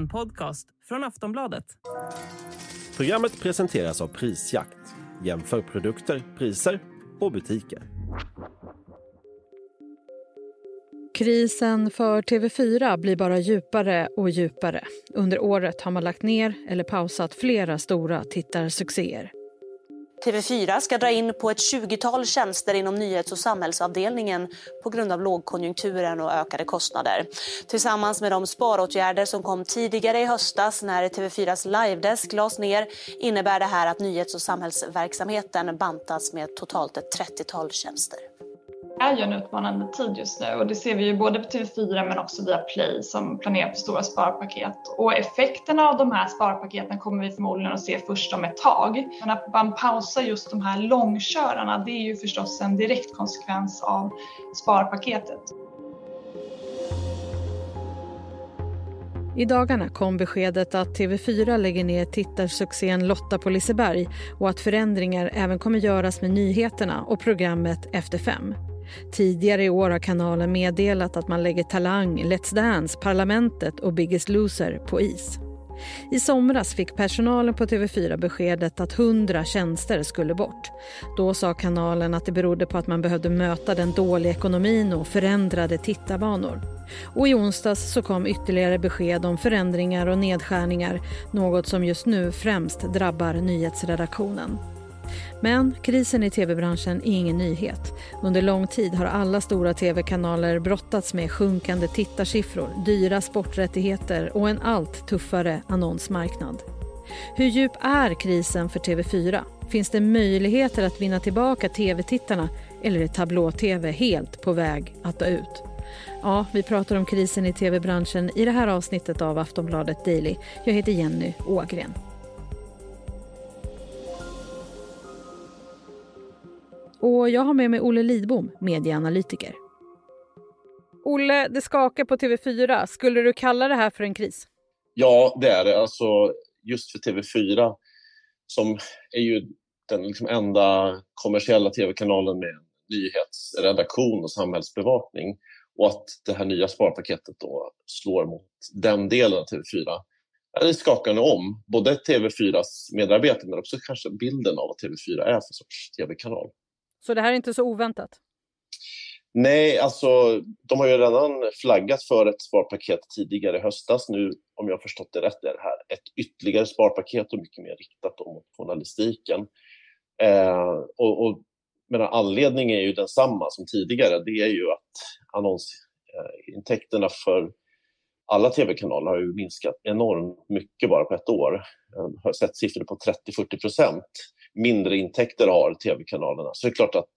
En podcast från Aftonbladet. Programmet presenteras av Prisjakt. Jämför produkter, priser och butiker. Krisen för TV4 blir bara djupare och djupare. Under året har man lagt ner eller pausat flera stora tittarsuccéer. TV4 ska dra in på ett 20-tal tjänster inom nyhets och samhällsavdelningen på grund av lågkonjunkturen och ökade kostnader. Tillsammans med de sparåtgärder som kom tidigare i höstas när TV4s livedesk lades ner innebär det här att nyhets och samhällsverksamheten bantas med totalt ett 30-tal tjänster är ju en utmanande tid just nu och det ser vi ju både på TV4 men också via Play som planerar för stora sparpaket. Och effekterna av de här sparpaketen kommer vi förmodligen att se först om ett tag. Men att man pausar just de här långkörarna det är ju förstås en direkt konsekvens av sparpaketet. I dagarna kom beskedet att TV4 lägger ner tittarsuccén Lotta på Liseberg och att förändringar även kommer göras med nyheterna och programmet Efter fem. Tidigare i år har kanalen meddelat att man lägger Talang, Let's Dance, Parlamentet och Biggest Loser på is. I somras fick personalen på TV4 beskedet att 100 tjänster skulle bort. Då sa kanalen att det berodde på att man behövde möta den dåliga ekonomin och förändrade tittarvanor. Och i onsdags så kom ytterligare besked om förändringar och nedskärningar, något som just nu främst drabbar nyhetsredaktionen. Men krisen i tv-branschen är ingen nyhet. Under lång tid har alla stora tv-kanaler brottats med sjunkande tittarsiffror, dyra sporträttigheter och en allt tuffare annonsmarknad. Hur djup är krisen för TV4? Finns det möjligheter att vinna tillbaka tv-tittarna eller är tablå-tv helt på väg att dö ut? Ja, vi pratar om krisen i tv-branschen i det här avsnittet av Aftonbladet Daily. Jag heter Jenny Ågren. Och jag har med mig Olle Lidbom, medieanalytiker. Olle, det skakar på TV4. Skulle du kalla det här för en kris? Ja, det är det. Alltså, just för TV4, som är ju den liksom enda kommersiella tv-kanalen med nyhetsredaktion och samhällsbevakning och att det här nya sparpaketet då slår mot den delen av TV4. Det skakar nu om både TV4s medarbetare men också kanske bilden av vad TV4 är för sorts tv-kanal. Så det här är inte så oväntat? Nej, alltså de har ju redan flaggat för ett sparpaket tidigare i höstas. Nu, om jag har förstått det rätt, är det här ett ytterligare sparpaket och mycket mer riktat mot journalistiken. Eh, och, och, men anledningen är ju densamma som tidigare. Det är ju att annonsintäkterna eh, för alla tv-kanaler har ju minskat enormt mycket bara på ett år. Jag har sett siffror på 30-40 procent mindre intäkter har tv-kanalerna. Så det är klart att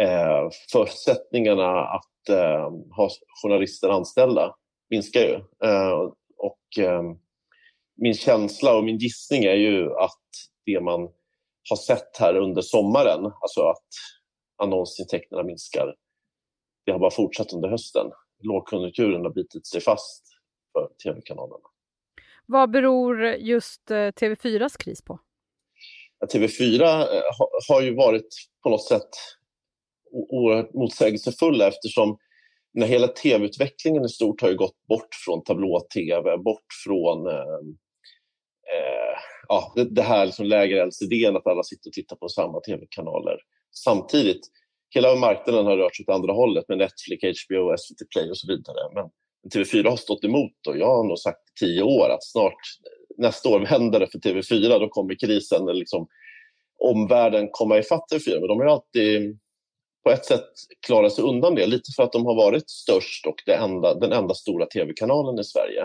eh, förutsättningarna att eh, ha journalister anställda minskar ju. Eh, och eh, min känsla och min gissning är ju att det man har sett här under sommaren, alltså att annonsintäkterna minskar, det har bara fortsatt under hösten. Lågkonjunkturen har bitit sig fast för tv-kanalerna. Vad beror just eh, TV4s kris på? TV4 eh, har ju varit på något sätt oerhört motsägelsefulla eftersom när hela tv-utvecklingen i stort har ju gått bort från tablå-tv, bort från eh, eh, ja, det, det här liksom lägre LCD, att alla sitter och tittar på samma tv-kanaler samtidigt. Hela marknaden har rört sig åt andra hållet med Netflix, HBO, SVT Play och så vidare. Men TV4 har stått emot och jag har nog sagt i tio år att snart nästa år händer det för TV4, då kommer krisen, liksom, omvärlden komma ifatt TV4. Men de har alltid på ett sätt klarat sig undan det, lite för att de har varit störst och det enda, den enda stora tv-kanalen i Sverige.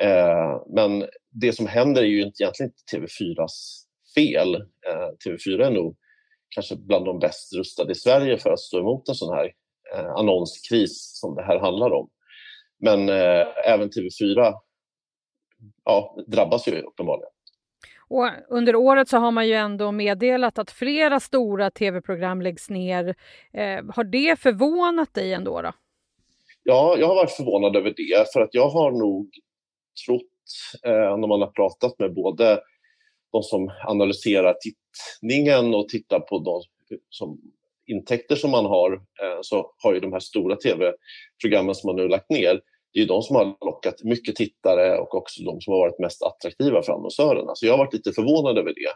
Eh, men det som händer är ju egentligen inte TV4s fel. Eh, TV4 är nog kanske bland de bäst rustade i Sverige för att stå emot en sån här eh, annonskris som det här handlar om. Men eh, även TV4 ja, drabbas ju uppenbarligen. Och under året så har man ju ändå meddelat att flera stora tv-program läggs ner. Eh, har det förvånat dig ändå? Då? Ja, jag har varit förvånad över det för att jag har nog trott eh, när man har pratat med både de som analyserar tittningen och tittar på de som intäkter som man har eh, så har ju de här stora tv-programmen som man nu lagt ner det är de som har lockat mycket tittare och också de som har varit mest attraktiva för annonsörerna. Så jag har varit lite förvånad över det.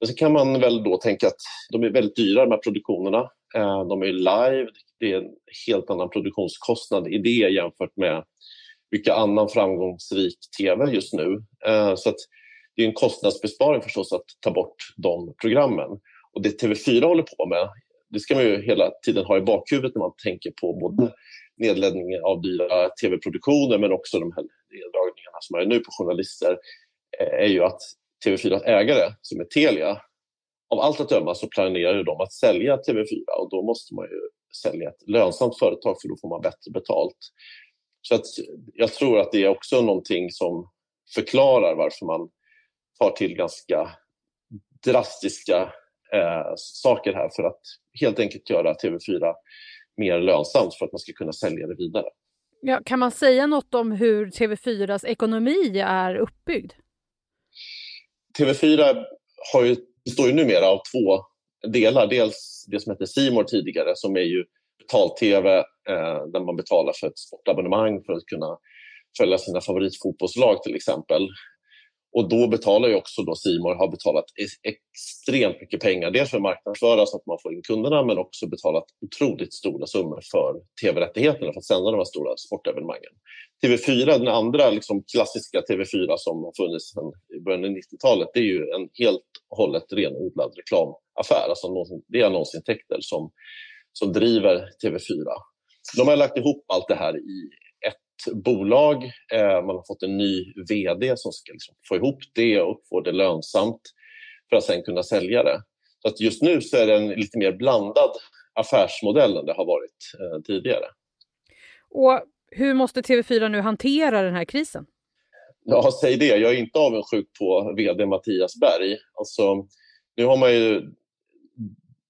Men så kan man väl då tänka att de är väldigt dyra de här produktionerna. Eh, de är live, det är en helt annan produktionskostnad i det jämfört med mycket annan framgångsrik tv just nu. Eh, så att det är en kostnadsbesparing förstås att ta bort de programmen. Och det TV4 håller på med, det ska man ju hela tiden ha i bakhuvudet när man tänker på både nedläggningen av dyra tv-produktioner men också de här neddragningarna som är nu på journalister eh, är ju att TV4 ägare, som är Telia, av allt att döma så planerar de att sälja TV4 och då måste man ju sälja ett lönsamt företag för då får man bättre betalt. Så att jag tror att det är också någonting som förklarar varför man tar till ganska drastiska eh, saker här för att helt enkelt göra TV4 mer lönsamt för att man ska kunna sälja det vidare. Ja, kan man säga något om hur TV4s ekonomi är uppbyggd? TV4 har ju, består ju numera av två delar. Dels det som hette Simor tidigare som är ju betal-tv eh, där man betalar för ett sportabonnemang för att kunna följa sina favoritfotbollslag till exempel. Och då betalar ju också då Simor har betalat extremt mycket pengar. Dels för att marknadsföra så att man får in kunderna men också betalat otroligt stora summor för tv-rättigheterna för att sända de här stora sportevenemangen. TV4, den andra liksom klassiska TV4 som har funnits sedan början av 90-talet, det är ju en helt och hållet renodlad reklamaffär. Alltså det är annonsintäkter som, som driver TV4. De har lagt ihop allt det här i bolag. Eh, man har fått en ny vd som ska liksom få ihop det och få det lönsamt för att sen kunna sälja det. Så att just nu så är det en lite mer blandad affärsmodell än det har varit eh, tidigare. Och hur måste TV4 nu hantera den här krisen? Ja, säg det. Jag är inte avundsjuk på vd Mattias Berg. Alltså, nu har man ju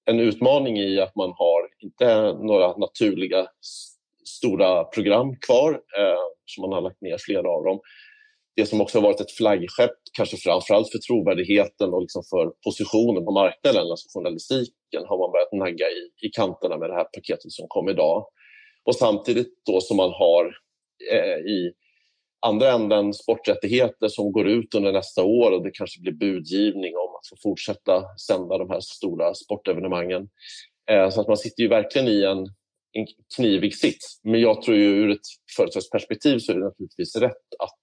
en utmaning i att man har inte några naturliga stora program kvar, eh, som man har lagt ner flera av dem. Det som också har varit ett flaggskepp, kanske framförallt för trovärdigheten och liksom för positionen på marknaden, alltså journalistiken, har man börjat nagga i, i kanterna med det här paketet som kom idag. Och samtidigt då som man har eh, i andra änden sporträttigheter som går ut under nästa år och det kanske blir budgivning om att få fortsätta sända de här stora sportevenemangen. Eh, så att man sitter ju verkligen i en en knivig sits. Men jag tror ju ur ett företagsperspektiv så är det naturligtvis rätt att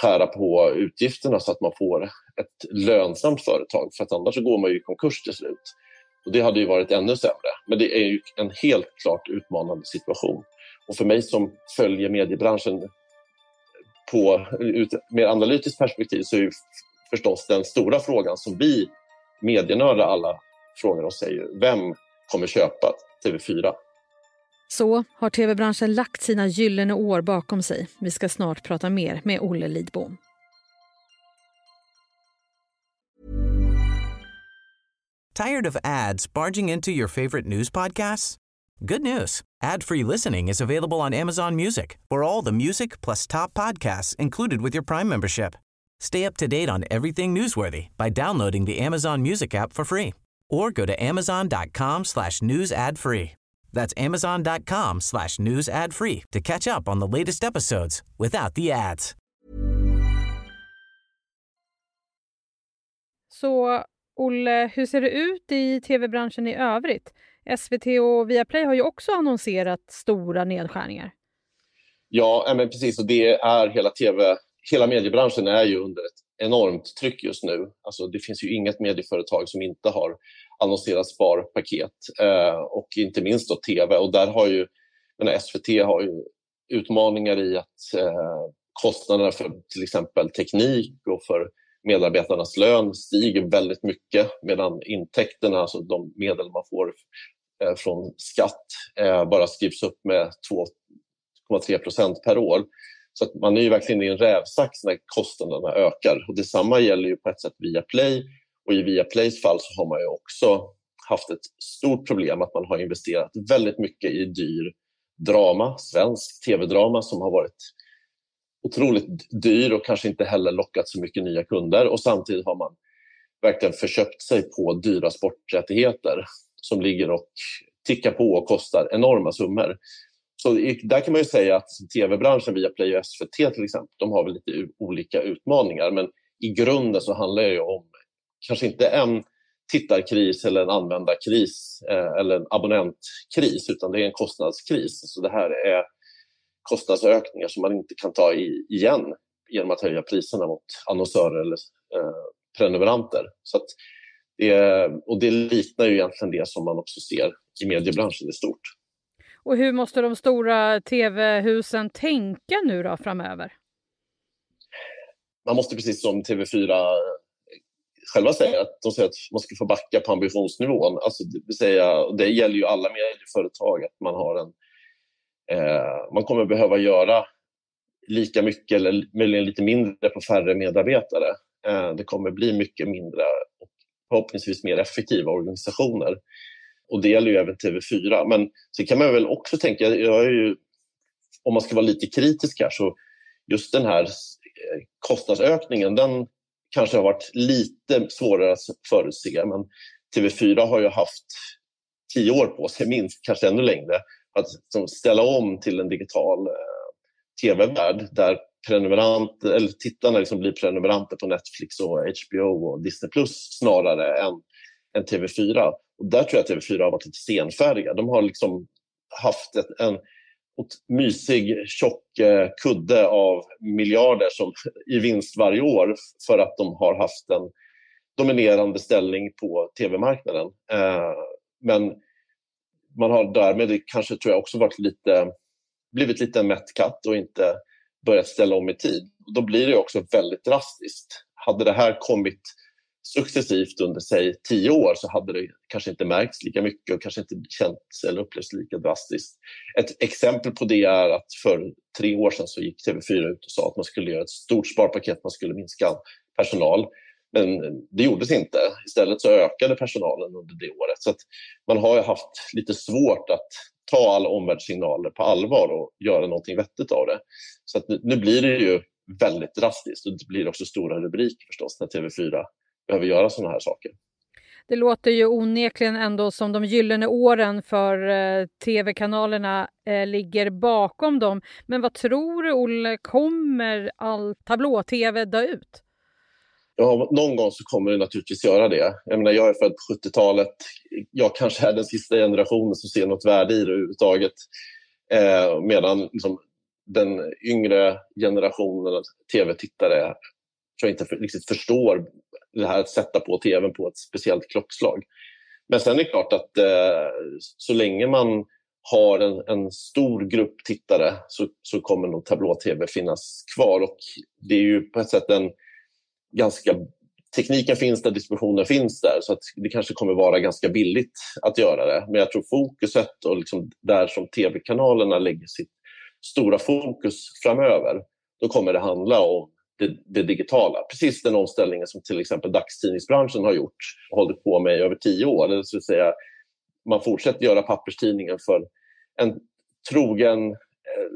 skära på utgifterna så att man får ett lönsamt företag. För att annars går man ju i konkurs till slut. Och det hade ju varit ännu sämre. Men det är ju en helt klart utmanande situation. Och för mig som följer mediebranschen på ett mer analytiskt perspektiv så är ju förstås den stora frågan som vi medienördar alla frågar oss är ju vem kommer köpa TV4? Så har tv-branschen lagt sina gyllene år bakom sig. Vi ska snart prata mer med Olle Lidbom. Tired of ads barging into your favorite news podcasts? Good news. Ad-free listening is available on Amazon Music for all the music plus top podcasts included with your Prime membership. Stay up to date on everything newsworthy by downloading the Amazon Music app for free or go to amazon.com slash news ad free. That's amazon.com slash news ad free to catch up on the latest episodes without the ads. Så Olle, hur ser det ut i tv-branschen i övrigt? SVT och Viaplay har ju också annonserat stora nedskärningar. Ja, men precis. Och det är hela tv, hela mediebranschen är ju under ett enormt tryck just nu. Alltså, det finns ju inget medieföretag som inte har annonserat sparpaket eh, och inte minst då tv. Och där har ju menar, SVT har ju utmaningar i att eh, kostnaderna för till exempel teknik och för medarbetarnas lön stiger väldigt mycket medan intäkterna, alltså de medel man får eh, från skatt, eh, bara skrivs upp med 2,3 procent per år. Så att man är ju verkligen i en rävsax när kostnaderna ökar. Och detsamma gäller ju på ett sätt via Play och i Viaplays fall så har man ju också haft ett stort problem att man har investerat väldigt mycket i dyr drama, svensk tv-drama som har varit otroligt dyr och kanske inte heller lockat så mycket nya kunder. Och samtidigt har man verkligen förköpt sig på dyra sporträttigheter som ligger och tickar på och kostar enorma summor. Så där kan man ju säga att tv-branschen via Play och SVT till exempel, de har väl lite olika utmaningar. Men i grunden så handlar det ju om kanske inte en tittarkris eller en användarkris eh, eller en abonnentkris utan det är en kostnadskris. Så det här är kostnadsökningar som man inte kan ta i, igen genom att höja priserna mot annonsörer eller eh, prenumeranter. Så det, och det liknar ju egentligen det som man också ser i mediebranschen i stort. Och hur måste de stora tv-husen tänka nu då framöver? Man måste precis som TV4 själva säger att de säger att man ska få backa på ambitionsnivån. Alltså, det, vill säga, det gäller ju alla medieföretag att man har en... Eh, man kommer behöva göra lika mycket eller möjligen lite mindre på färre medarbetare. Eh, det kommer bli mycket mindre och förhoppningsvis mer effektiva organisationer. Och det gäller ju även TV4. Men så kan man väl också tänka, jag är ju, om man ska vara lite kritisk här, så just den här eh, kostnadsökningen, den kanske har varit lite svårare att förutse. Men TV4 har ju haft tio år på sig, minst, kanske ännu längre, att ställa om till en digital eh, tv-värld där prenumerant, eller tittarna liksom blir prenumeranter på Netflix och HBO och Disney Plus snarare än, än TV4. Och där tror jag att TV4 har varit lite senfärdiga. De har liksom haft ett, en mysig, tjock eh, kudde av miljarder som, i vinst varje år för att de har haft en dominerande ställning på tv-marknaden. Eh, men man har därmed kanske tror jag också varit lite, blivit lite en mätt katt och inte börjat ställa om i tid. Då blir det också väldigt drastiskt. Hade det här kommit successivt under säg tio år så hade det kanske inte märkts lika mycket och kanske inte känts eller upplevts lika drastiskt. Ett exempel på det är att för tre år sedan så gick TV4 ut och sa att man skulle göra ett stort sparpaket, man skulle minska personal. Men det gjordes inte. Istället så ökade personalen under det året. Så man har haft lite svårt att ta alla omvärldssignaler på allvar och göra någonting vettigt av det. Så nu blir det ju väldigt drastiskt och det blir också stora rubriker förstås när TV4 behöver göra sådana här saker. Det låter ju onekligen ändå som de gyllene åren för eh, tv-kanalerna eh, ligger bakom dem. Men vad tror du, Olle, kommer all tablå-tv dö ut? Ja, någon gång så kommer det naturligtvis göra det. Jag, menar, jag är född på 70-talet. Jag kanske är den sista generationen som ser något värde i det överhuvudtaget. Eh, medan liksom, den yngre generationen tv-tittare tror jag inte riktigt förstår det här att sätta på tvn på ett speciellt klockslag. Men sen är det klart att eh, så länge man har en, en, stor grupp tittare så, så kommer nog tablå-tv finnas kvar. Och det är ju på ett sätt en ganska... Tekniken finns där, distributionen finns där så att det kanske kommer vara ganska billigt att göra det. Men jag tror fokuset och liksom där som tv-kanalerna lägger sitt stora fokus framöver, då kommer det handla om det, det, digitala. Precis den omställningen som till exempel dagstidningsbranschen har gjort och hållit på med i över tio år. Det vill säga, man fortsätter göra papperstidningen för en trogen, eh,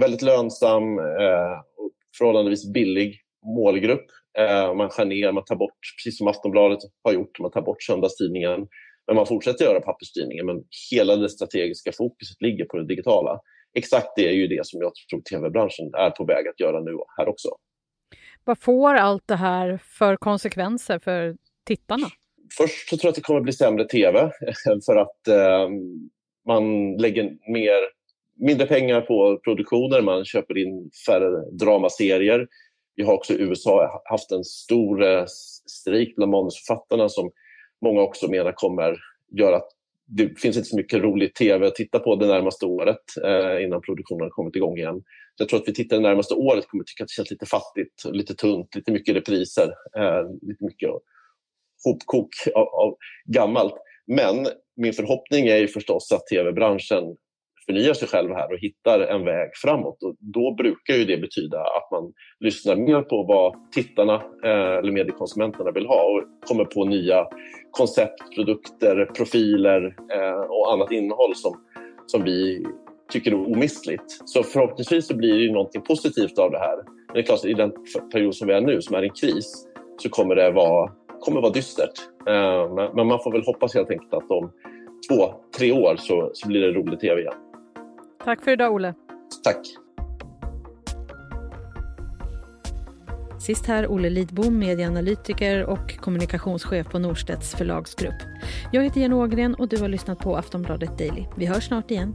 väldigt lönsam eh, och förhållandevis billig målgrupp. Eh, man skär ner, man tar bort, precis som Aftonbladet har gjort, man tar bort söndagstidningen. Men man fortsätter göra papperstidningen, men hela det strategiska fokuset ligger på det digitala. Exakt det är ju det som jag tror tv-branschen är på väg att göra nu här också. Vad får allt det här för konsekvenser för tittarna? Först så tror jag att det kommer bli sämre tv eh, för att eh, man lägger mer, mindre pengar på produktioner, man köper in färre dramaserier. Vi har också i USA haft en stor eh, strejk bland manusförfattarna som många också menar kommer göra att det finns inte så mycket rolig tv att titta på det närmaste året eh, innan produktionen har kommit igång igen. Jag tror att vi tittar det närmaste året kommer tycka att det känns lite fattigt, lite tunt, lite mycket repriser, eh, lite mycket hopkok av, av gammalt. Men min förhoppning är ju förstås att tv-branschen förnyar sig själv här och hittar en väg framåt. Och då brukar ju det betyda att man lyssnar mer på vad tittarna eh, eller mediekonsumenterna vill ha och kommer på nya koncept, produkter, profiler eh, och annat innehåll som, som vi tycker är omistligt. Så förhoppningsvis så blir det ju någonting positivt av det här. Men det är klart, i den period som vi är nu, som är en kris, så kommer det vara, kommer vara dystert. Eh, men man får väl hoppas helt enkelt att om två, tre år så, så blir det rolig tv igen. Tack för idag, Olle. Tack. Sist här Olle Lidbom, medieanalytiker och kommunikationschef på Norstedts förlagsgrupp. Jag heter Jenny Ågren och du har lyssnat på Aftonbladet Daily. Vi hörs snart igen.